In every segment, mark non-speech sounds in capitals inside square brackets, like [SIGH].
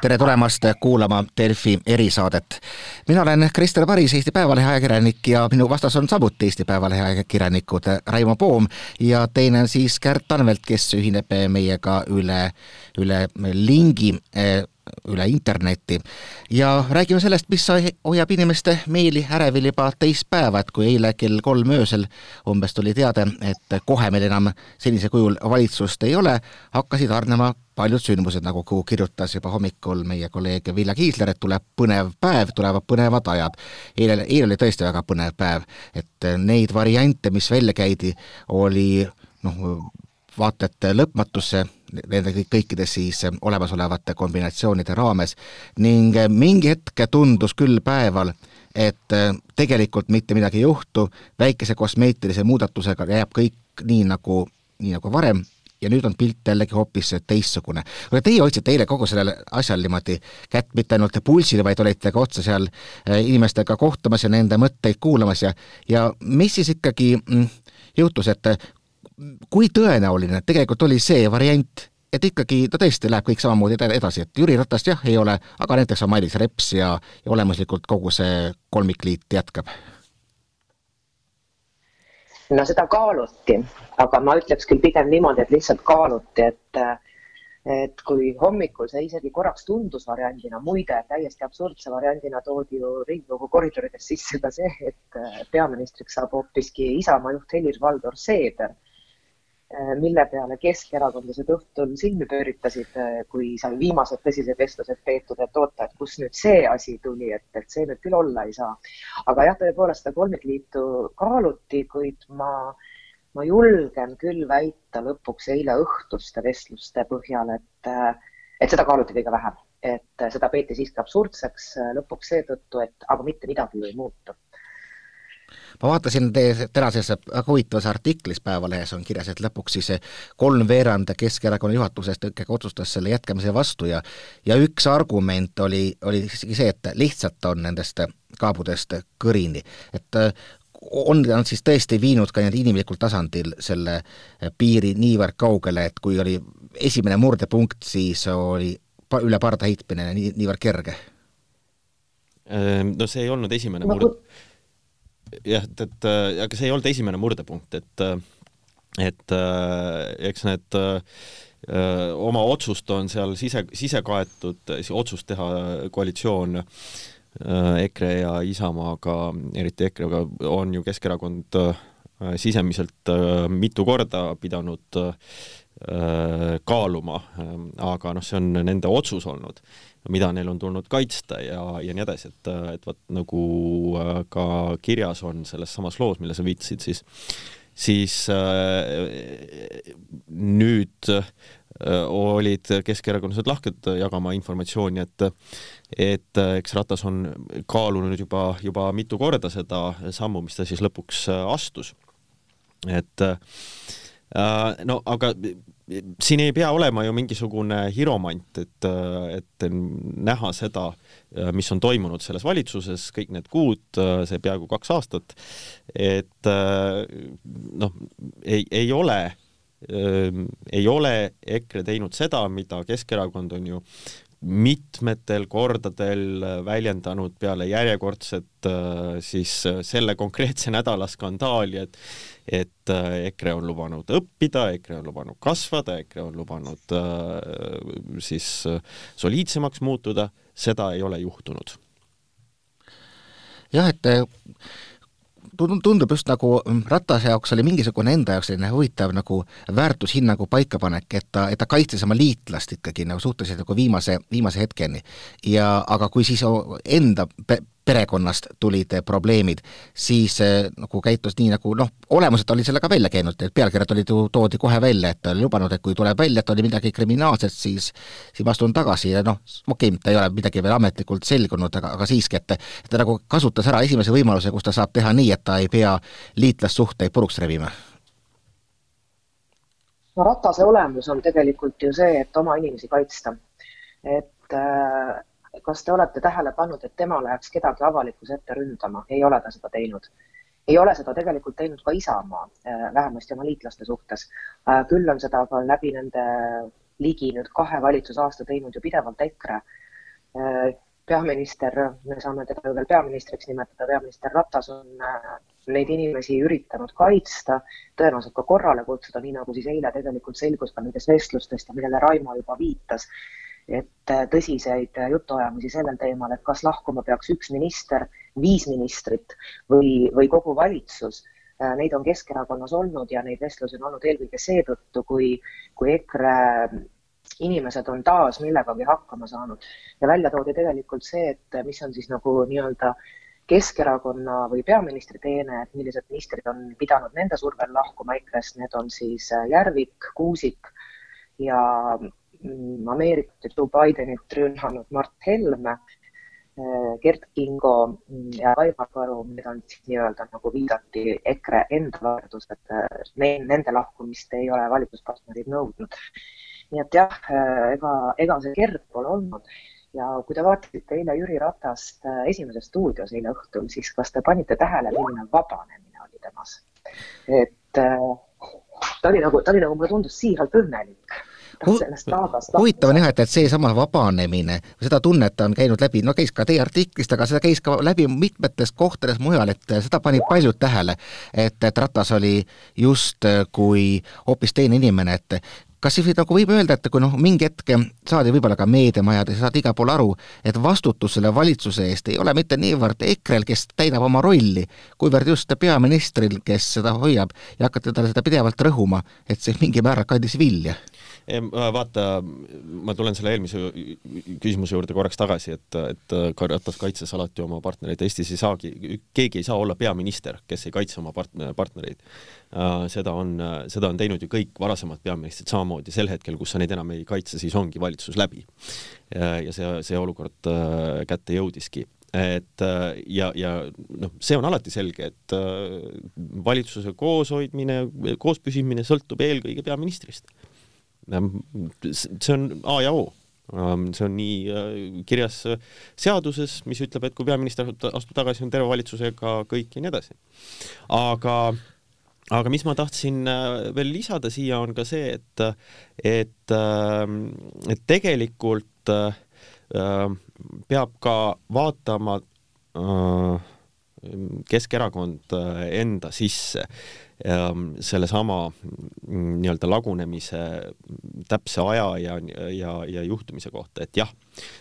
tere tulemast kuulama Delfi erisaadet. mina olen Krister Paris, Eesti Päevalehe ajakirjanik ja minu vastas on samuti Eesti Päevalehe ajakirjanikud Raimo Poom ja teine on siis Kärt Tanvelt, kes ühineb meiega üle, üle lingi üle interneti ja räägime sellest, mis hoiab inimeste meeli ärevil juba teist päeva, et kui eile kell kolm öösel umbes tuli teade, et kohe meil enam sellisel kujul valitsust ei ole, hakkasid hargnema paljud sündmused, nagu kirjutas juba hommikul meie kolleeg Vilja Kiisler, et tuleb põnev päev, tulevad põnevad ajad. eile, eile oli tõesti väga põnev päev, et neid variante, mis välja käidi, oli noh, vaata et lõpmatusse nende kõikide siis olemasolevate kombinatsioonide raames. Ning mingi hetk tundus küll päeval, et tegelikult mitte midagi ei juhtu, väikese kosmeetilise muudatusega jääb kõik nii, nagu, nii nagu varem. Ja nüüd on pilt jällegi hoopis teistsugune. aga teie hoidsite eile kogu sellel asjal niimoodi kätt mitte ainult pulsile, vaid olite ka otse seal inimestega kohtumas ja nende mõtteid kuulamas ja, ja mis siis ikkagi mm, juhtus, et kui tõenäoline tegelikult oli see variant, et ikkagi ta tõesti läheb kõik samamoodi edasi, et Jüri Ratast jah, ei ole, aga näiteks on Mailis Reps ja, ja olemuslikult kogu see kolmikliit jätkab? no seda kaaluti, aga ma ütleks küll pigem niimoodi, et lihtsalt kaaluti, et et kui hommikul see isegi korraks tundus variandina, muide täiesti absurdse variandina toodi ju Riigikogu koridorides sisse ka see, et peaministriks saab hoopiski Isamaa juht Helir-Valdor Seeder mille peale keskerakondlased õhtul silmi pööritasid, äh, kui seal viimased tõsised vestlused peetud, et oota, et kust nüüd see asi tuli, et, et see nüüd küll olla ei saa. aga jah, tõepoolest seda kolmikliitu kaaluti, kuid ma, ma julgen küll väita lõpuks eile õhtuste vestluste põhjal, et, äh, et seda kaaluti kõige vähem, et seda peeti siiski absurdseks lõpuks seetõttu, et aga mitte midagi ju ei muutu ma vaatasin teie tänases väga huvitavas artiklis Päevalehes on kirjas, et lõpuks siis kolmveerand Keskerakonna juhatusest ikkagi otsustas selle jätkamise vastu ja ja üks argument oli, oli isegi see, et lihtsalt on nendest kaabudest kõrini, et on nad siis tõesti viinud ka nii-öelda inimlikul tasandil selle piiri niivõrd kaugele, et kui oli esimene murdepunkt, siis oli üle parda heitmine nii, niivõrd kerge? Ehm, no see ei olnud esimene murd-, jah, et, et äh, aga see ei olnud esimene murdepunkt, et äh, et äh, eks need oma otsust on seal sise, sisekaetud, otsust teha koalitsioon EKRE ja Isamaaga, eriti EKRE-ga, on ju Keskerakond sisemiselt mitu korda pidanud kaaluma, aga noh, see on nende otsus olnud mida neil on tulnud kaitsta ja, ja nii edasi, et, et vot nagu äh, ka kirjas on selles samas loos, mille sa viitasid, siis, siis äh, nüüd äh, olid keskerakondlased lahked jagama informatsiooni, et et äh, eks Ratas on kaalunud juba, juba mitu korda seda sammu, mis ta siis lõpuks äh, astus. et äh, no aga siin ei pea olema ju mingisugune hiromant, et, et näha seda, mis on toimunud selles valitsuses kõik need kuud, see peaaegu kaks aastat, et noh, ei, ei ole ei ole EKRE teinud seda, mida Keskerakond on ju mitmetel kordadel väljendanud peale järjekordset siis selle konkreetse nädala skandaali, et et äh, EKRE on lubanud õppida, EKRE on lubanud kasvada, EKRE on lubanud äh, siis äh, soliidsemaks muutuda, seda ei ole juhtunud. jah, et tundub just nagu mm, Ratase jaoks oli mingisugune enda jaoks selline huvitav nagu väärtushinnangu paikapanek, et ta, et ta kaitses oma liitlast ikkagi nagu suhteliselt nagu viimase, viimase hetkeni. ja aga kui siis enda perekonnast tulid probleemid, siis eh, nagu käitus nii, nagu noh, olemuselt oli selle ka välja käinud, need pealkirjad olid ju, toodi kohe välja, et ta oli lubanud, et kui tuleb välja, et oli midagi kriminaalset, siis siis ma astun tagasi ja noh, okei okay,, ta ei ole midagi veel ametlikult selgunud, aga, aga siiski, et ta nagu kasutas ära esimese võimaluse, kus ta saab teha nii, et ta ei pea liitlassuhteid puruks rebima no Ratase olemus on tegelikult ju see, et oma inimesi kaitsta. et äh, kas te olete tähele pannud, et tema läheks kedagi avalikkuse ette ründama, ei ole ta seda teinud. ei ole seda tegelikult teinud ka Isamaa, äh, vähemasti oma liitlaste suhtes. Äh, küll on seda aga läbi nende ligi nüüd kahe valitsusaasta teinud ju pidevalt EKRE. peaminister, me saame teda ju veel peaministriks nimetada, peaminister Ratas on neid inimesi üritanud kaitsta, tõenäoliselt ka korrale kutsuda, nii nagu siis eile tegelikult selgus ka nendest vestlustest ja millele Raimo juba viitas, et tõsiseid jutuajamisi sellel teemal, et kas lahkuma peaks üks minister, viis ministrit või, või kogu valitsus. Äh, neid on Keskerakonnas olnud ja neid vestlusi on olnud eelkõige seetõttu, kui, kui EKRE inimesed on taas millegagi hakkama saanud. Ja välja toodi tegelikult see, et mis on siis nagu nii-öelda Keskerakonna või peaministri teene, et millised ministrid on pidanud nende survel lahkuma. EKRE-st, need on siis Järvik, Kuusik ja Ameerikat ja Joe Bidenit rünnanud Mart Helme Äh, Gert Kingo ja Aimar Karu, need on siis nii-öelda nagu viidati EKRE enda väärtused, äh, nende lahkumist ei ole valitsuspartnerid nõudnud. nii et jah, äh, ega, ega see kerge pole olnud ja kui te vaatasite eile Jüri Ratast Esimeses stuudios eile õhtul, siis kas te panite tähele, milline vabanemine oli temas? et ta oli nagu, ta oli nagu, mulle tundus siiralt õnnelik huvitav on jah, et, et seesama vabanemine, seda tunnet on käinud läbi, no käis ka teie artiklist, aga seda käis ka läbi mitmetes kohtades mujal, et seda panid paljud tähele, et, et Ratas oli just kui hoopis teine inimene, et kas siis nagu võib öelda, et kui noh, mingi hetk saadi võib-olla ka meediamajades, saadi igal pool aru, et vastutus selle valitsuse eest ei ole mitte niivõrd EKRE-l, kes täidab oma rolli, kuivõrd just peaministril, kes seda hoiab ja hakati talle seda pidevalt rõhuma, et see mingi määral kandis vilja vaata, ma tulen selle eelmise küsimuse juurde korraks tagasi, et, et Ratas kaitses alati oma partnereid, Eestis ei saagi, keegi ei saa olla peaminister, kes ei kaitse oma part-, partnereid. seda on, seda on teinud ju kõik varasemad peaministrid samamoodi, sel hetkel, kus sa neid enam ei kaitse, siis ongi valitsus läbi. ja see, see olukord äh, kätte jõudiski et ja, ja noh, see on alati selge, et äh, valitsuse kooshoidmine, koospüsimine sõltub eelkõige peaministrist see on A ja O see on nii äh, kirjas seaduses, mis ütleb, et kui peaminister astub tagasi, on terve valitsusega kõik ja nii edasi. aga, aga mis ma tahtsin äh, veel lisada siia, on ka see, et, et, äh, et tegelikult peab ka vaatama Keskerakond enda sisse sellesama mm, nii-öelda lagunemise täpse aja ja, ja, ja juhtumise kohta, et jah,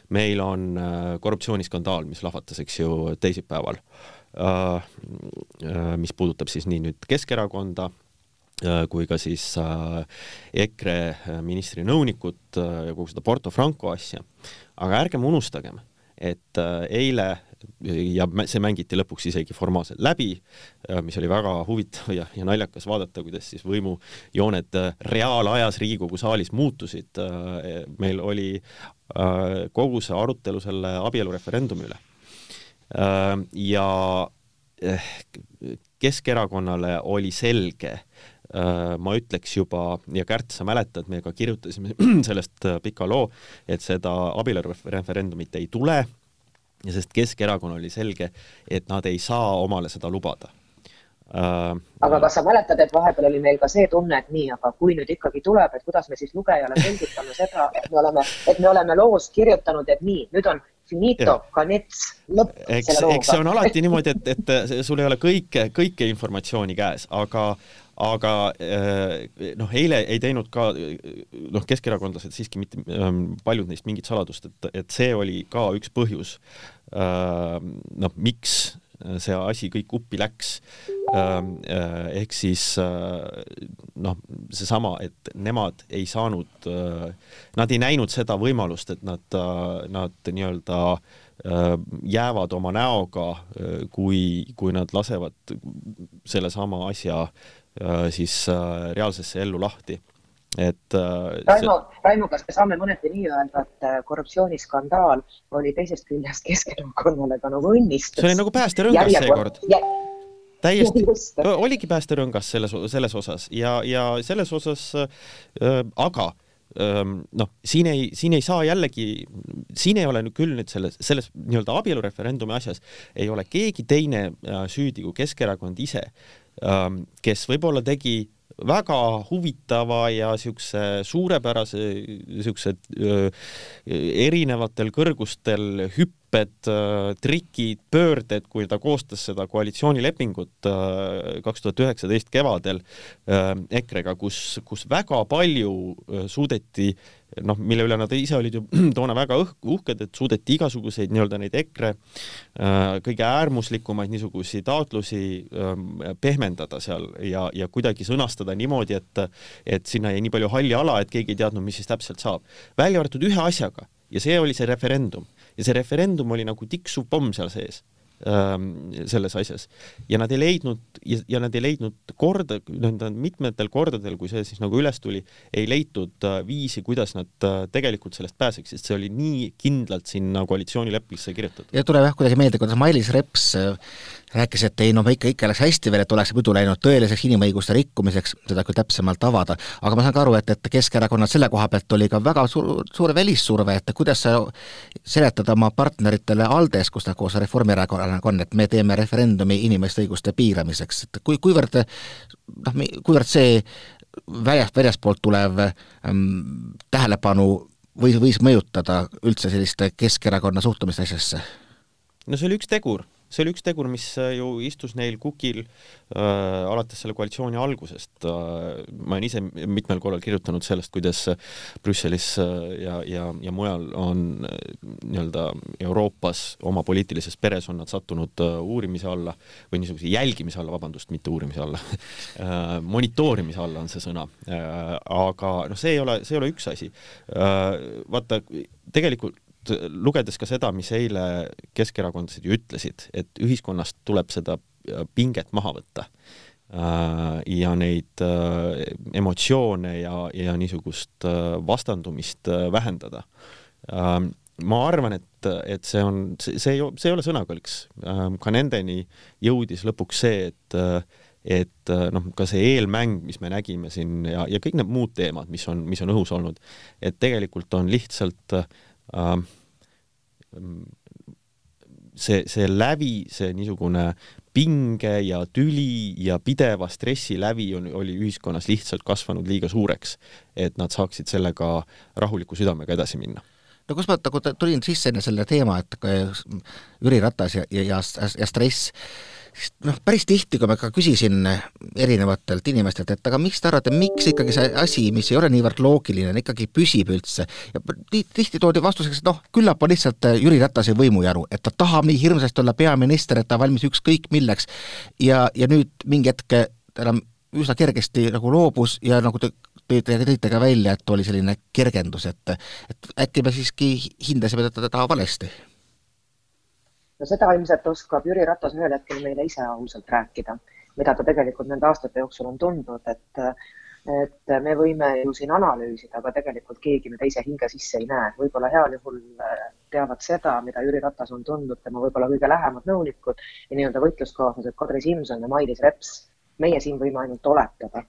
meil on äh, korruptsiooniskandaal, mis lahvatas, eks ju, teisipäeval, äh, äh, mis puudutab siis nii nüüd Keskerakonda, kui ka siis EKRE ministri nõunikut ja kogu seda Porto Franco asja. aga ärgem unustagem, et eile ja see mängiti lõpuks isegi formaalselt läbi, äh, mis oli väga huvitav ja, ja naljakas vaadata, kuidas siis võimujooned äh, reaalajas Riigikogu saalis muutusid. Äh, meil oli kogu see arutelu selle abielureferendumi üle. ja Keskerakonnale oli selge, ma ütleks juba, ja Kärt, sa mäletad, me ka kirjutasime [CLEARS THROAT] sellest pika loo, et seda abielureferendumit ei tule ja sest Keskerakonnal oli selge, et nad ei saa omale seda lubada äh,. aga kas sa mäletad, et vahepeal oli meil ka see tunne, et nii, aga kui nüüd ikkagi tuleb, et kuidas me siis lugejale selgitame seda, et me oleme, et me oleme loos kirjutanud, et nii, nüüd on finito, kanets, lõpp. eks, eks see on alati niimoodi, et, et sul ei ole kõike, kõike informatsiooni käes, aga aga eh, noh, eile ei teinud ka noh, keskerakondlased siiski mitte ehm, paljud neist mingit saladust, et, et see oli ka üks põhjus ehm, noh, miks see asi kõik uppi läks. Ehm, eh, ehk siis eh, noh, seesama, et nemad ei saanud, nad ei näinud seda võimalust, et nad, nad nii-öelda jäävad oma näoga, kui, kui nad lasevad sellesama asja Äh, siis äh, reaalsesse ellu lahti. Et äh, Raimo see..., Raimo, kas me saame mõneti nii öelda, et korruptsiooniskandaal oli teisest küljest [LAUGHS] Keskerakonnale ka nagu õnnistus? see oli nagu päästerõngas seekord. Jä... täiesti, oligi päästerõngas selles, selles osas. Ja, ja selles osas äh, aga ähm, noh, siin ei, siin ei saa jällegi, siin ei ole nüüd küll nüüd selles, selles nii-öelda abielureferendumi asjas ei ole keegi teine süüdi kui Keskerakond ise. Ähm, kes võib-olla tegi väga huvitava ja niisuguse suurepärase, niisuguse erinevatel kõrgustel hüpped, trikid, pöörded, kui ta koostas seda koalitsioonilepingut kaks tuhat üheksateist kevadel EKRE-ga, kus, kus väga palju suudeti noh, mille üle nad ise olid ju [CLEARS THROAT] toona väga uhked, et suudeti igasuguseid nii-öelda neid EKRE äh, kõige äärmuslikumaid niisuguseid taotlusi ähm, pehmendada seal ja, ja kuidagi sõnastada niimoodi, et et sinna jäi nii palju halli ala, et keegi ei teadnud, mis siis täpselt saab. välja arvatud ühe asjaga ja see oli see referendum ja see referendum oli nagu tiksuv pomm seal sees selles asjas. ja nad ei leidnud ja, ja nad ei leidnud korda, nii-öelda mitmetel kordadel, kui see siis nagu üles tuli, ei leitud äh, viisi, kuidas nad äh, tegelikult sellest pääseks, sest see oli nii kindlalt sinna koalitsioonileppesse kirjutatud. ja tuleb jah kuidagi meelde, kuidas Mailis Reps äh, rääkis, et ei no ikka, ikka läks hästi veel, et oleks muidu läinud tõeliseks inimõiguste rikkumiseks, seda küll täpsemalt avada, aga ma saan ka aru, et, et Keskerakonnal selle koha pealt oli ka väga suur, suur välissurve, et kuidas sa seletad oma partneritele ALDE-s, kus ta koos Reformierakonnaga on, et me teeme referendumi inimeste õiguste piiramiseks, et kui, kuivõrd noh, kuivõrd see väljast, väljaspoolt tulev ähm, tähelepanu või võis mõjutada üldse sellist Keskerakonna suhtumist asjasse? no see oli üks tegur see oli üks tegur, mis äh, ju istus neil kukil äh, alates selle koalitsiooni algusest äh,. ma olen ise mitmel korral kirjutanud sellest, kuidas Brüsselis äh, ja, ja, ja mujal on äh, nii-öelda Euroopas oma poliitilises peres on nad sattunud äh, uurimise alla või niisuguse jälgimise alla, vabandust, mitte uurimise alla [LAUGHS] äh, monitoorimise alla on see sõna äh,. aga noh, see ei ole, see ei ole üks asi äh,. vaata, tegelikult lugedes ka seda, mis eile keskerakondlased ju ütlesid, et ühiskonnast tuleb seda pinget maha võtta äh, ja neid äh, emotsioone ja, ja niisugust äh, vastandumist vähendada. ma arvan, et, et see on, see ei, see ei ole sõnakõlks. ka nendeni jõudis lõpuks see, et et noh, ka see eelmäng, mis me nägime siin ja, ja kõik need muud teemad, mis on, mis on õhus olnud, et tegelikult on lihtsalt äh, see, see lävi, see niisugune pinge ja tüli ja pideva stressi lävi on, oli ühiskonnas lihtsalt kasvanud liiga suureks, et nad saaksid sellega rahuliku südamega edasi minna. No kus ma nagu tulin sisse enne selle teema, et Jüri Ratas ja, ja, ja, ja stress, noh, päris tihti, kui ma ka küsisin erinevatelt inimestelt, et aga miks te arvate, miks ikkagi see asi, mis ei ole niivõrd loogiline, ikkagi püsib üldse? Ja tihti toodi vastuseks, et noh, küllap on lihtsalt Jüri Ratase võimujaru, et ta tahab nii hirmsasti olla peaminister, et ta valmis ükskõik milleks. Ja, ja nüüd mingi hetk ta enam üsna kergesti nagu loobus ja nagu te tõite, tõite ka välja, et oli selline kergendus, et et äkki me siiski hindasime teda valesti no seda ilmselt oskab Jüri Ratas ühel hetkel meile ise ausalt rääkida, mida ta tegelikult nende aastate jooksul on tundnud, et et me võime ju siin analüüsida, aga tegelikult keegi me teise hinge sisse ei näe. võib-olla heal juhul äh, teavad seda, mida Jüri Ratas on tundnud, tema võib-olla kõige lähemad nõunikud ja nii-öelda võitluskaaslased Kadri Simson ja Mailis Reps. meie siin võime ainult oletada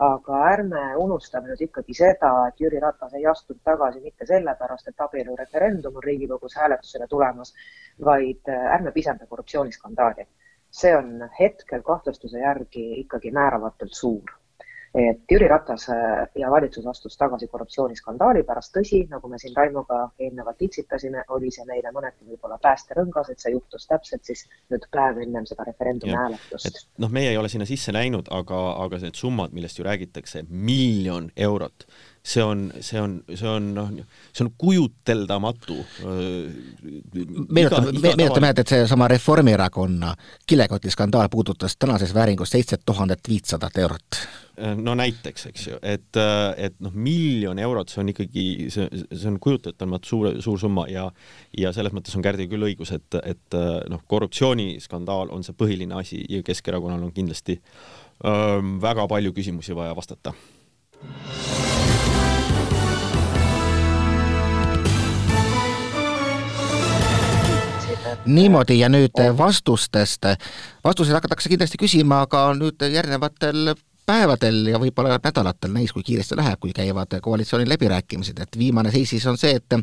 aga ärme unustame nüüd ikkagi seda, et Jüri Ratas ei astunud tagasi mitte sellepärast, et abielureferendum on Riigikogus hääletusele tulemas, vaid äh, ärme pisenda korruptsiooniskandaali. see on hetkel kahtlustuse järgi ikkagi määramatult suur et Jüri Ratas äh, ja valitsus astus tagasi korruptsiooniskandaali pärast, tõsi, nagu me siin Raimoga eelnevalt itsitasime, oli see meile mõneti võib-olla päästerõngas, et see juhtus täpselt siis nüüd päev ennem seda referendumi hääletust. noh, meie ei ole sinna sisse näinud, aga, aga need summad, millest ju räägitakse, miljon eurot see on, see on, see on noh, see on kujuteldamatu. meenutame, meenutame, et seesama Reformierakonna kilekotiskandaal puudutas tänases vääringus seitset tuhandet viitsadat eurot. no näiteks, eks ju, et, et noh, miljon eurot, see on ikkagi, see, see on kujuteldamatu suur, suur summa ja ja selles mõttes on Kärdil küll õigus, et, et noh, korruptsiooniskandaal on see põhiline asi ja Keskerakonnal on kindlasti öö, väga palju küsimusi vaja vastata niimoodi ja nüüd vastustest, vastuseid hakatakse kindlasti küsima ka nüüd järgnevatel päevadel ja võib-olla nädalatel, näis kui kiiresti läheb, kui käivad koalitsiooni läbirääkimised, et viimane seis siis on see, et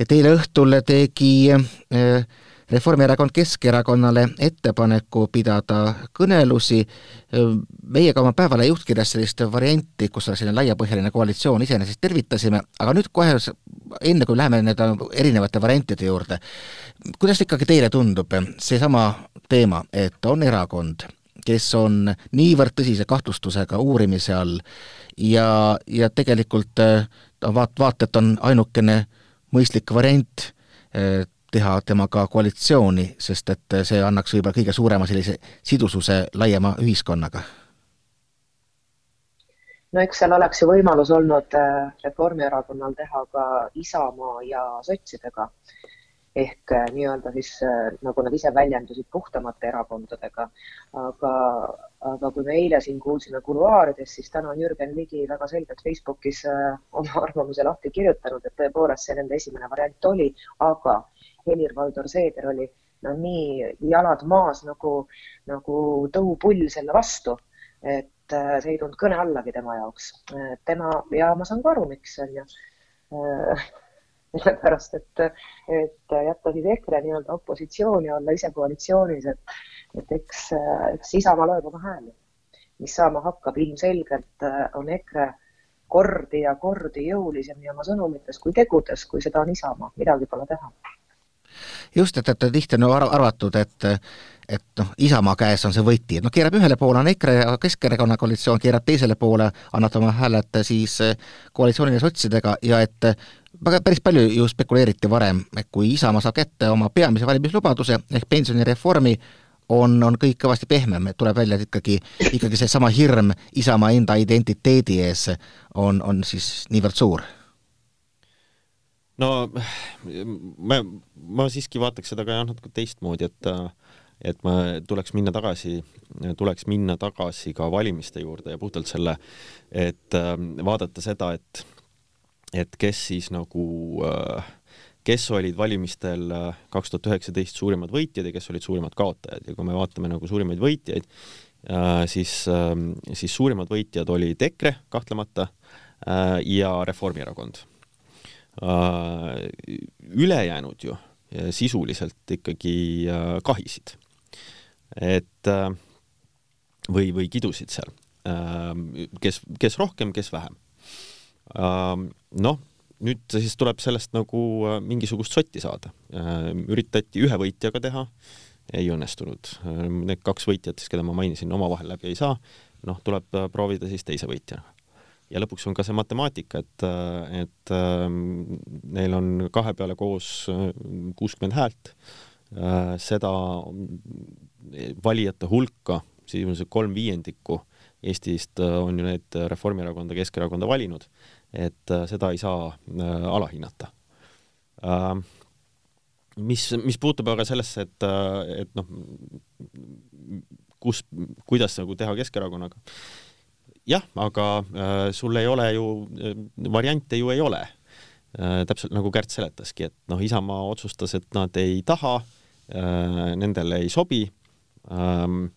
et eile õhtul tegi äh, Reformierakond Keskerakonnale ettepaneku pidada kõnelusi. meie ka oma Päevalehe juhtkirjas sellist varianti, kus on selline laiapõhjaline koalitsioon, iseenesest tervitasime, aga nüüd kohe enne, kui läheme nende erinevate variantide juurde, kuidas ikkagi teile tundub seesama teema, et on erakond, kes on niivõrd tõsise kahtlustusega uurimise all ja, ja tegelikult vaat-, vaat et on ainukene mõistlik variant teha temaga koalitsiooni, sest et see annaks võib-olla kõige suurema sellise sidususe laiema ühiskonnaga? no eks seal oleks ju võimalus olnud eh, Reformierakonnal teha ka Isamaa ja sotsidega ehk äh, nii-öelda siis äh, nagu nad ise väljendusid, puhtamate erakondadega. aga, aga kui me eile siin kuulsime kuluaarides, siis täna on Jürgen Ligi väga selgelt Facebookis äh, oma arvamuse lahti kirjutanud, et tõepoolest see nende esimene variant oli, aga Helir-Valdor Seeder oli no nii jalad maas nagu, nagu tõupull selle vastu, et see ei tulnud kõne allagi tema jaoks. tema ja ma saan ka aru, miks on ju [LAUGHS] sellepärast et, et jätta siis EKRE nii-öelda opositsiooni, olla ise koalitsioonis, et, et eks, eks Isamaa loeb oma hääli. mis saama hakkab, ilmselgelt on EKRE kordi ja kordi jõulisem nii oma sõnumites kui tegudes, kui seda on Isamaa, midagi pole teha just, et, et tihti on arv-, arvatud, et et noh, Isamaa käes on see võti, et noh, keerab ühele poole on EKRE ja Keskerakonna koalitsioon, keerab teisele poole, annab oma hääled siis koalitsioonile sotsidega ja et väga päris palju ju spekuleeriti varem, et kui Isamaa saab kätte oma peamise valimislubaduse ehk pensionireformi, on, on kõik kõvasti pehmem, et tuleb välja, et ikkagi, ikkagi seesama hirm Isamaa enda identiteedi ees on, on siis niivõrd suur no ma, ma siiski vaataks seda ka jah, natuke teistmoodi, et et ma tuleks minna tagasi, tuleks minna tagasi ka valimiste juurde ja puhtalt selle, et vaadata seda, et et kes siis nagu, äh, kes olid valimistel kaks tuhat üheksateist suurimad võitjad ja kes olid suurimad kaotajad ja kui me vaatame nagu suurimaid võitjaid, siis, siis suurimad võitjad olid EKRE kahtlemata ja Reformierakond. Ülejäänud ju sisuliselt ikkagi kahisid. et või, või kidusid seal, kes, kes rohkem, kes vähem noh, nüüd siis tuleb sellest nagu äh, mingisugust sotti saada. Äh, üritati ühe võitjaga teha, ei õnnestunud. Äh, need kaks võitjat siis, keda ma mainisin, omavahel läbi ei saa, noh, tuleb proovida siis teise võitjana. Ja lõpuks on ka see matemaatika, et, et neil on kahe peale koos kuuskümmend häält, seda valijate hulka, sisuliselt kolm viiendikku Eestist on ju need Reformierakonda, Keskerakonda valinud et äh, seda ei saa äh, alahinnata. Äh, mis, mis puutub aga sellesse, et, et noh, kus, kuidas nagu teha Keskerakonnaga, jah, aga sul ei ole ju, variante ju ei ole. Täpselt nagu Kärt seletaski, et noh, Isamaa otsustas, et nad ei taha, nendele ei sobi. Ähm,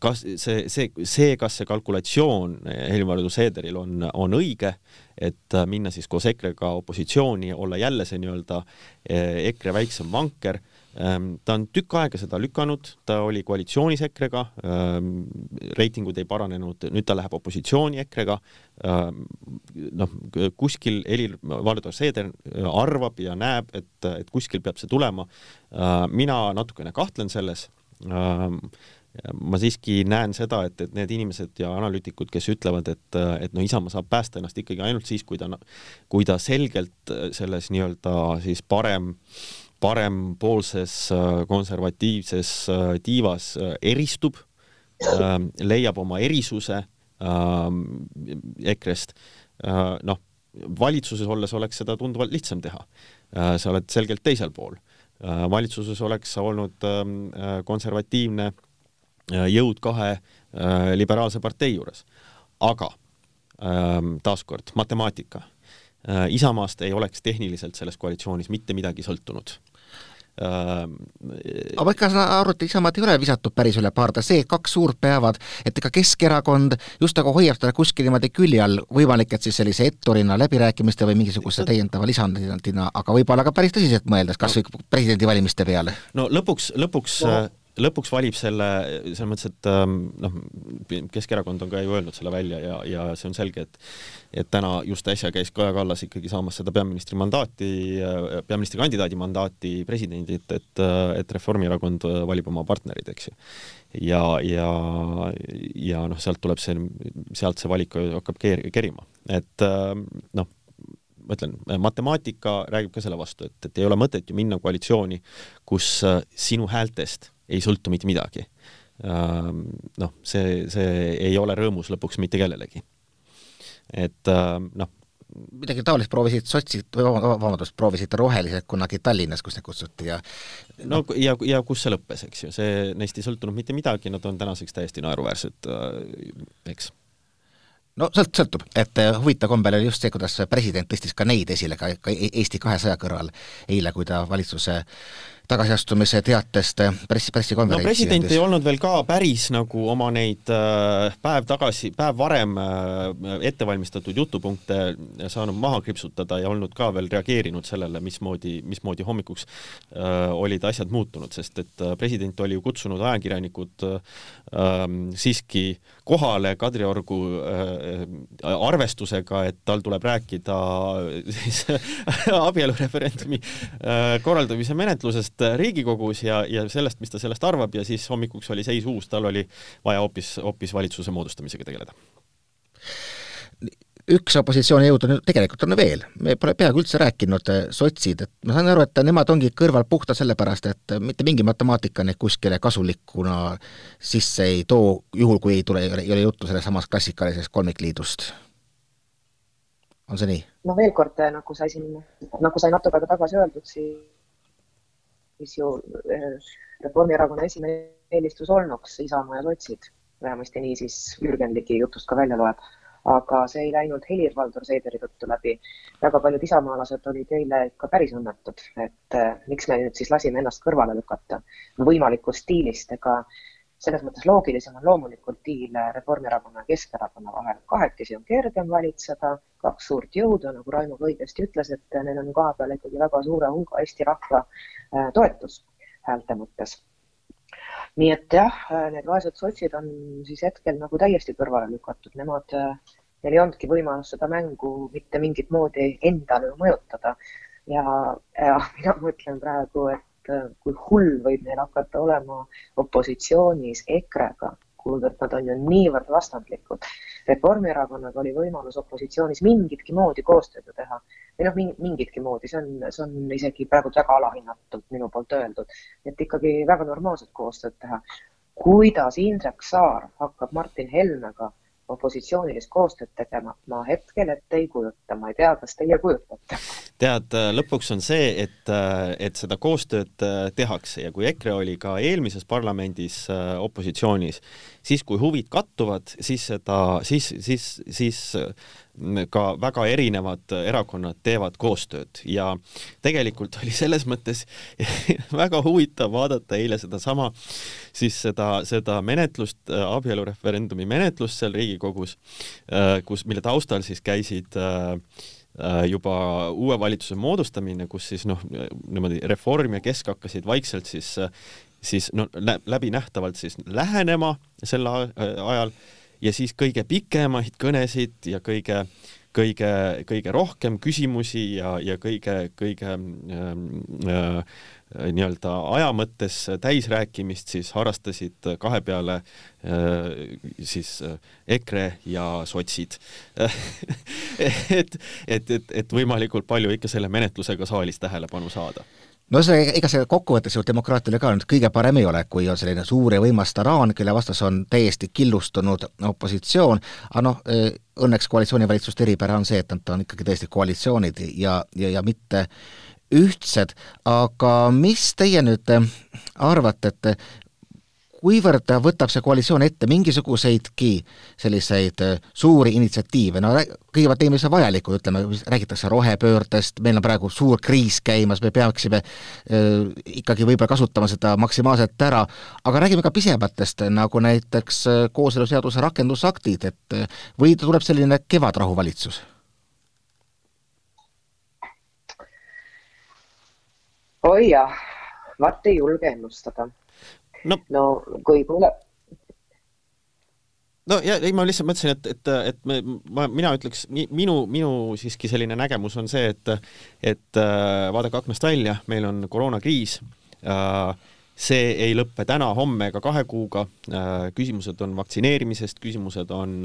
kas see, see, see, kas see kalkulatsioon Helir-Valdor Seederil on, on õige, et minna siis koos EKRE-ga opositsiooni, olla jälle see nii-öelda eh, EKRE väiksem vanker, ehm, ta on tükk aega seda lükanud, ta oli koalitsioonis EKRE-ga, ehm, reitingud ei paranenud, nüüd ta läheb opositsiooni EKRE-ga, ehm, noh, kuskil Helir-Valdor Seeder arvab ja näeb, et, et kuskil peab see tulema, mina natukene kahtlen selles, ma siiski näen seda, et, et need inimesed ja analüütikud, kes ütlevad, et, et no Isamaa saab päästa ennast ikkagi ainult siis, kui ta, kui ta selgelt selles nii-öelda siis parem, parempoolses konservatiivses tiivas eristub, leiab oma erisuse EKRE-st, noh, valitsuses olles oleks seda tunduvalt lihtsam teha. sa oled selgelt teisel pool. valitsuses oleks sa olnud konservatiivne Äh, jõud kahe äh, liberaalse partei juures. aga taaskord matemaatika. Äh, Isamaast ei oleks tehniliselt selles koalitsioonis mitte midagi sõltunud. Aga ikka seda arvuti Isamaad ei ole visatud päris üle parda, see, kaks suurt peavad, et ega Keskerakond just nagu hoiab teda kuskil niimoodi külje all, võimalik, et siis sellise etturina läbirääkimiste või mingisuguse täiendava lisandina, aga võib-olla ka päris tõsiselt mõeldes, kas või presidendivalimiste peale. no lõpuks, lõpuks no lõpuks valib selle, selles mõttes, et ähm, noh, Keskerakond on ka ju öelnud selle välja ja, ja see on selge, et et täna just äsja käis Kaja Kallas ikkagi saamas seda peaministri mandaati, peaministrikandidaadi mandaati presidendilt, et, et Reformierakond valib oma partnerid, eks ju. ja, ja, ja noh, sealt tuleb see, sealt see valik hakkab keer-, kerima, et ähm, noh, ma ütlen, matemaatika räägib ka selle vastu, et, et ei ole mõtet ju minna koalitsiooni, kus sinu häältest ei sõltu mitte midagi. Ähm, noh, see, see ei ole rõõmus lõpuks mitte kellelegi. et ähm, noh, midagi taolist proovisid sotsid, vabandust, proovisid rohelised kunagi Tallinnas, kus neid kutsuti ja no ja, ja kus see lõppes, eks ju, see, neist ei sõltunud mitte midagi, nad on tänaseks täiesti naeruväärsed, äh, eks no sõlt-, sõltub, et äh, huvitav kombel oli just see, kuidas president tõstis ka neid esile ka, ka e-, Eesti kahesaja kõrval eile, kui ta valitsuse tagasiastumise teatest pressi, pressikonverentsi no president ei olnud veel ka päris nagu oma neid äh, päev tagasi, päev varem äh, ette valmistatud jutupunkte saanud maha kriipsutada ja olnud ka veel reageerinud sellele, mismoodi, mismoodi hommikuks äh, olid asjad muutunud, sest et president oli ju kutsunud ajakirjanikud siiski kohale Kadriorgu arvestusega, et tal tuleb rääkida [LAUGHS] siis abielureferendumi korraldamise menetlusest, sellest Riigikogus ja, ja sellest, mis ta sellest arvab ja siis hommikuks oli seis uus, tal oli vaja hoopis, hoopis valitsuse moodustamisega tegeleda üks opositsioonijõud on ju, tegelikult on veel, me pole peaaegu üldse rääkinud, eh, sotsid, et ma saan aru, et nemad ongi kõrval puhtalt sellepärast, et mitte mingi matemaatika neid kuskile kasulikuna sisse ei too, juhul kui ei tule, ei ole juttu sellest klassikalisest kolmikliidust. on see nii? no veel kord, nagu sai siin, nagu sai natuke aega tagasi öeldud, siis siis ju eh, Reformierakonna esimene eelistus olnuks Isamaa ja sotsid, vähemasti nii siis Jürgen Ligi jutust ka välja loeb. aga see ei läinud Helir-Valdor Seederi tõttu läbi. väga paljud isamaalased olid eile ikka päris õnnetud, et eh, miks me nüüd siis lasime ennast kõrvale lükata võimalikust diilist, ega selles mõttes loogilisem on loomulikult diil Reformierakonna ja Keskerakonna vahel. kahekesi on kergem valitseda, kaks suurt jõudu, nagu Raimo ka õigesti ütles, et neil on kohapeal ikkagi väga suure hulga Eesti rahva äh, toetus häälte mõttes. nii et jah, need vaesed sotsid on siis hetkel nagu täiesti kõrvale lükatud, nemad, äh, neil ei olnudki võimalust seda mängu mitte mingit moodi endale mõjutada. ja, ja [LAUGHS] mina mõtlen praegu, et äh, kui hull võib neil hakata olema opositsioonis EKRE-ga, kuivõrd nad on ju niivõrd vastandlikud. Reformierakonnaga oli võimalus opositsioonis mingitki moodi koostööd teha või noh, mingitki moodi, see on, see on isegi praegu väga alahinnatult minu poolt öeldud, et ikkagi väga normaalset koostööd teha. kuidas Indrek Saar hakkab Martin Helmega opositsioonilist koostööd tegema, ma hetkel ette ei kujuta, ma ei tea, kas teie kujutate? tead, lõpuks on see, et, et seda koostööd äh, tehakse. Ja kui EKRE oli ka eelmises parlamendis äh, opositsioonis, siis kui huvid kattuvad, siis seda, siis, siis, siis ka väga erinevad erakonnad teevad koostööd ja tegelikult oli selles mõttes [LAUGHS] väga huvitav vaadata eile sedasama, siis seda, seda menetlust, abielureferendumi menetlust seal Riigikogus, äh, kus, mille taustal siis käisid äh, äh, juba uue valitsuse moodustamine, kus siis noh, niimoodi Reform ja Kesk hakkasid vaikselt siis, siis no läbinähtavalt siis lähenema sel ajal ja siis kõige pikemaid kõnesid ja kõige kõige, kõige rohkem küsimusi ja, ja kõige, kõige ähm, äh, nii-öelda aja mõttes täisrääkimist siis harrastasid kahe peale äh, siis äh, EKRE ja sotsid. [LAUGHS] Et, et, et, et võimalikult palju ikka selle menetlusega saalis tähelepanu saada no see, ega see kokkuvõttes ju demokraatiale ka nüüd kõige parem ei ole, kui on selline suur ja võimas taraan, kelle vastas on täiesti killustunud opositsioon, aga noh, eh, õnneks koalitsioonivalitsuste eripära on see, et nad on ikkagi tõesti koalitsioonid ja, ja, ja mitte ühtsed, aga mis teie nüüd arvate, et kuivõrd võtab see koalitsioon ette mingisuguseidki selliseid äh, suuri initsiatiive, no kõigepealt teeme see vajalikud, ütleme, räägitakse rohepöördest, meil on praegu suur kriis käimas, me peaksime äh, ikkagi võib-olla kasutama seda maksimaalselt ära, aga räägime ka pisematest, nagu näiteks äh, kooseluseaduse rakendusaktid, et äh, või tuleb selline kevadrahuvalitsus? oi jah, vaat ei julge ennustada no, no kui tule-. no ja ei, ma lihtsalt mõtlesin, et, et, et me, ma, mina ütleks, minu, minu siiski selline nägemus on see, et, et äh, vaadake aknast välja, meil on koroonakriis äh, see ei lõppe täna, homme ega kahe kuuga. Äh, küsimused on vaktsineerimisest, küsimused on,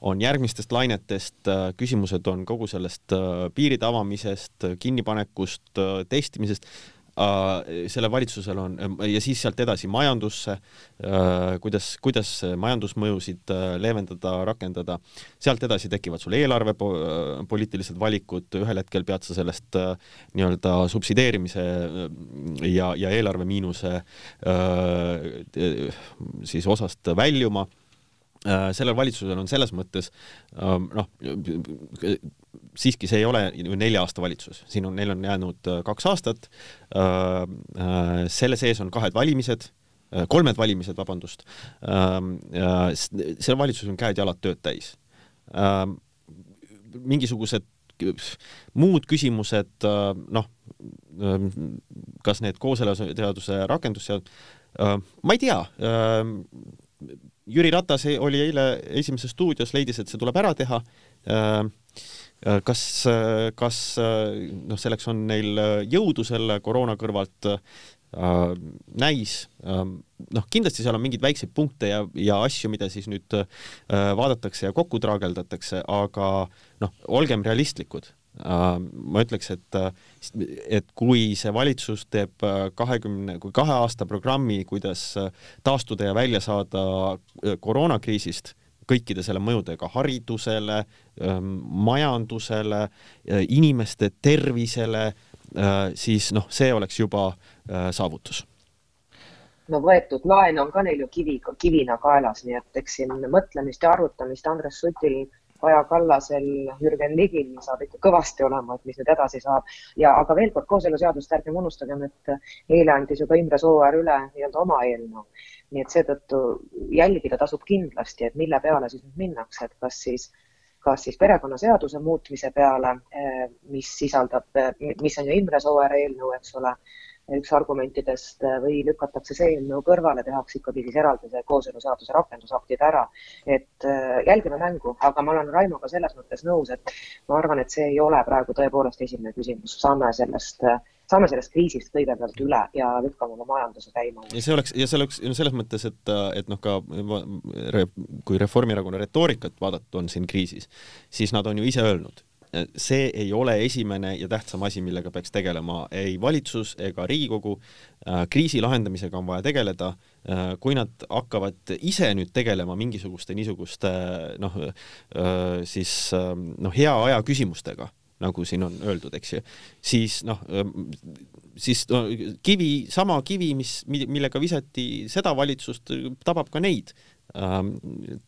on järgmistest lainetest, küsimused on kogu sellest piiride avamisest, kinnipanekust, testimisest sellel valitsusel on ja siis sealt edasi majandusse, äh, kuidas, kuidas majandusmõjusid leevendada, rakendada, sealt edasi tekivad sul eelarvepoliitilised valikud, ühel hetkel pead sa sellest nii-öelda subsideerimise ja, ja eelarve miinuse siis osast väljuma. Sellel valitsusel on selles mõttes noh, siiski see ei ole nelja aasta valitsus, siin on, neil on jäänud äh, kaks aastat, äh, äh, selle sees on kahed valimised, kolmed valimised, vabandust, sellel valitsusel on käed-jalad tööd täis. mingisugused muud küsimused, noh, kas need kooseluseaduse rakendussead-, ma ei tea, Jüri Ratas oli eile Esimeses stuudios, leidis, et see tuleb ära teha. Äh, kas, äh, kas äh, noh, selleks on neil jõudu selle koroona kõrvalt näis? Noh, kindlasti seal on mingeid väikseid punkte ja, ja asju, mida siis nüüd vaadatakse ja kokku traageldatakse, aga noh, olgem realistlikud ma ütleks, et, et kui see valitsus teeb kahekümne, kui kahe aasta programmi, kuidas taastuda ja välja saada koroonakriisist, kõikide selle mõjudega haridusele, ähm, majandusele, äh, inimeste tervisele, äh, siis noh, see oleks juba äh, saavutus. No võetud laen on ka neil ju kivi, kivina kaelas, nii et eks siin mõtlemist ja arutamist Andres Sutil, Kaja Kallasel, Jürgen Ligil saab ikka kõvasti olema, et mis nüüd edasi saab. ja aga veel kord kooseluseadust ärgem unustagem, et eile andis ju ka Imre Sooäär üle nii-öelda oma eelnõu nii et seetõttu jälgida tasub kindlasti, et mille peale siis nüüd minnakse, et kas siis, kas siis perekonnaseaduse muutmise peale, eh, mis sisaldab, eh, mis on ju Imre Sooääre eelnõu, eks ole üks argumentidest äh, või lükatakse see eelnõu kõrvale, tehakse ikkagi siis eraldi see kooseluseaduse rakendusaktid ära. et äh, jälgime mängu, aga ma olen Raimoga selles mõttes nõus, et ma arvan, et see ei ole praegu tõepoolest esimene küsimus, saame sellest äh, saame sellest kriisist kõigepealt üle ja lükkame oma majanduse käima. ja see oleks, ja see oleks no selles mõttes, et, et noh, ka kui Reformierakonna retoorikat vaadata on siin kriisis, siis nad on ju ise öelnud, see ei ole esimene ja tähtsam asi, millega peaks tegelema ei valitsus ega Riigikogu. Äh, kriisi lahendamisega on vaja tegeleda. Äh, kui nad hakkavad ise nüüd tegelema mingisuguste niisuguste noh, äh, siis noh, hea aja küsimustega, nagu siin on öeldud, eks ju, siis noh, siis no, kivi, sama kivi, mis, millega visati seda valitsust, tabab ka neid Ähm,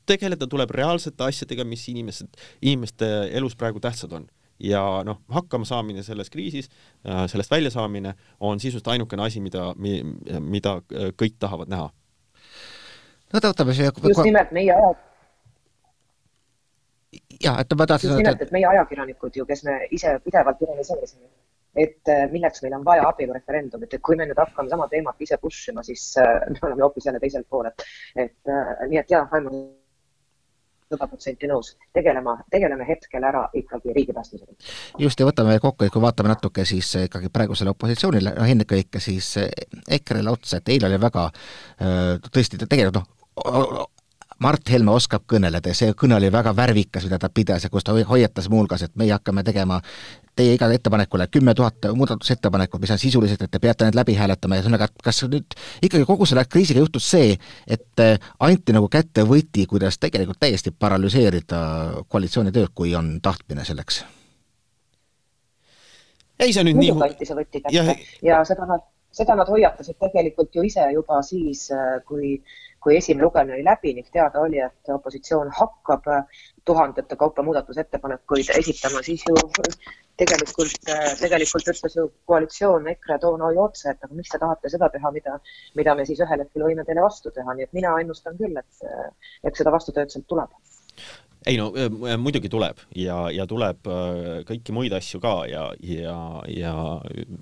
tegeleda tuleb reaalsete asjadega, mis inimesed, inimeste elus praegu tähtsad on ja noh, hakkama saamine selles kriisis, äh, sellest väljasaamine on sisuliselt ainukene asi, mida, mida äh, kõik tahavad näha. no võtame siia just nimelt meie aja jah, et ma tahtsin just nimelt, et meie ajakirjanikud ju, kes me ise pidevalt ironiseerisime et äh, milleks meil on vaja abielureferendumit, et kui me nüüd hakkame sama teemat ise push ima, siis äh, me oleme hoopis jälle teisel pool, et, et äh, nii et jah, Raimond sada protsenti nõus, tegelema, tegeleme hetkel ära ikkagi riigi päästmisega. just, ja võtame kokku, et kui vaatame natuke siis ikkagi praegusele opositsioonile, noh ennekõike siis EKRE-le otsa, et eile oli väga tõesti, tegelikult noh, Mart Helme oskab kõneleda ja see kõne oli väga värvikas, mida ta pidas ja kus ta hoiatas muuhulgas, et meie hakkame tegema teie igale ettepanekule kümme tuhat muudatusettepanekut, mis on sisulised, et te peate need läbi hääletama ja ühesõnaga, et kas nüüd ikkagi kogu selle kriisiga juhtus see, et äh, anti nagu kätte võti, kuidas tegelikult täiesti paralüseerida koalitsiooni tööd, kui on tahtmine selleks? ei, see on nüüd muidugi nii... anti see võti kätte ja, ja seda nad seda nad hoiatasid tegelikult ju ise juba siis, kui, kui esimene lugemine oli läbi ning teada oli, et opositsioon hakkab tuhandete kaupa muudatusettepanekuid esitama, siis ju tegelikult, tegelikult ütles ju koalitsioon EKRE toona ju otse, et aga miks te tahate seda teha, mida, mida me siis ühel hetkel võime teile vastu teha, nii et mina ennustan küll, et, et seda vastutööd sealt tuleb ei no muidugi tuleb ja, ja tuleb kõiki muid asju ka ja, ja, ja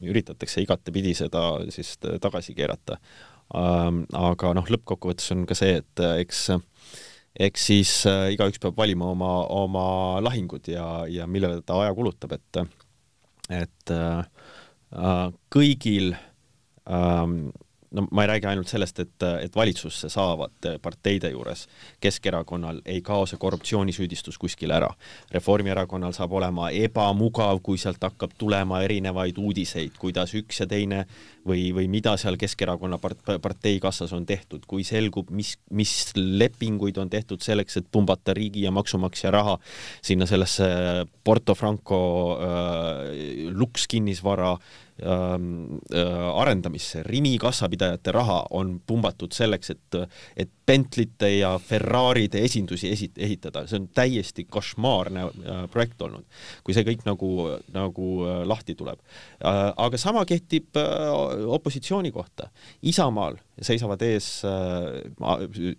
üritatakse igatepidi seda siis tagasi keerata. aga noh, lõppkokkuvõttes on ka see, et eks eks siis igaüks peab valima oma, oma lahingud ja, ja millele ta aja kulutab, et et äh, kõigil ähm, no ma ei räägi ainult sellest, et, et valitsusse saavad parteide juures Keskerakonnal ei kao see korruptsioonisüüdistus kuskile ära. Reformierakonnal saab olema ebamugav, kui sealt hakkab tulema erinevaid uudiseid, kuidas üks ja teine või, või mida seal Keskerakonna part-, partei kassas on tehtud, kui selgub, mis, mis lepinguid on tehtud selleks, et pumbata riigi ja maksumaksja raha sinna sellesse Porto Franco äh, luks kinnisvara Ähm, äh, arendamisse, Rimi kassapidajate raha on pumbatud selleks, et, et Bentley'te ja Ferraride esindusi esi-, ehitada, see on täiesti košmaarne äh, projekt olnud, kui see kõik nagu, nagu äh, lahti tuleb. aga sama kehtib opositsiooni kohta. Isamaal seisavad ees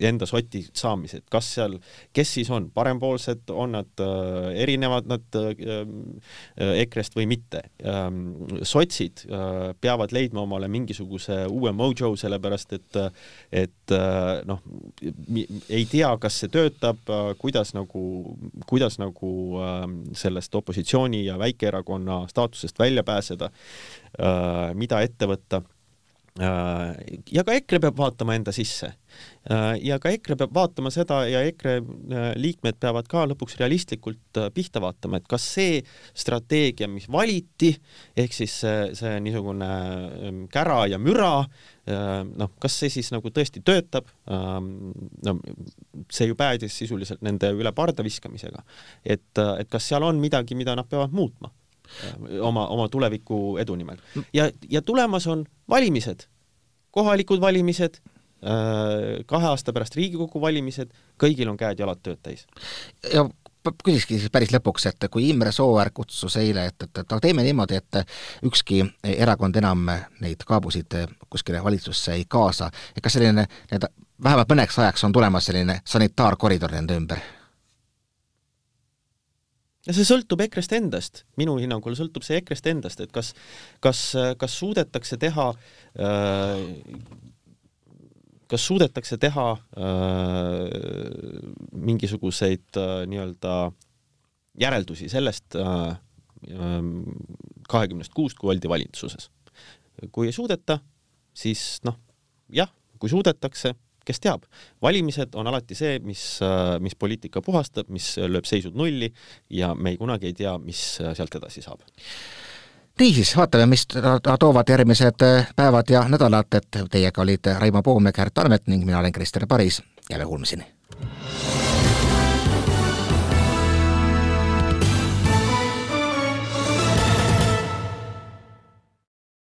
enda soti saamised, kas seal, kes siis on, parempoolsed, on nad erinevad nad EKRE-st või mitte. Ähm, sotsid äh, peavad leidma omale mingisuguse uue mojo, sellepärast et, et äh, noh, ei tea, kas see töötab, äh, kuidas nagu, kuidas nagu ähm, sellest opositsiooni ja väikeerakonna staatusest välja pääseda, mida ette võtta Äh, ja ka EKRE peab vaatama enda sisse. Äh, ja ka EKRE peab vaatama seda ja EKRE äh, liikmed peavad ka lõpuks realistlikult pihta vaatama, et kas see strateegia, mis valiti, ehk siis see, see niisugune ähm, kära ja müra, noh, kas see siis nagu tõesti töötab, ähm, no see ju päädis sisuliselt nende üle parda viskamisega. et, et kas seal on midagi, mida nad peavad muutma oma, oma tuleviku edu nimel. ja, ja tulemas on valimised, kohalikud valimised, äh, kahe aasta pärast Riigikogu valimised, kõigil on käed-jalad tööd täis. ja küsikski siis päris lõpuks, et kui Imre Sooäär kutsus eile, et, et, et teeme niimoodi, et ükski erakond enam neid kaabusid kuskile valitsusse ei kaasa, et kas selline nii-öelda vähemalt mõneks ajaks on tulemas selline sanitaarkoridor nende ümber? Ja see sõltub EKRE-st endast, minu hinnangul sõltub see EKRE-st endast, et kas, kas, kas suudetakse teha äh, kas suudetakse teha äh, mingisuguseid äh, nii-öelda järeldusi sellest äh, kahekümnest kuust, kui oldi valitsuses. kui ei suudeta, siis noh, jah, kui suudetakse, kes teab, valimised on alati see, mis, mis poliitika puhastab, mis lööb seisud nulli ja me ei kunagi ei tea, mis sealt edasi saab. Niisiis, vaatame, mis toovad järgmised päevad ja nädalad, et teiega olid Raimo Poom ja Kärt Anvet ning mina olen Krister Paris, jälle kuulmiseni!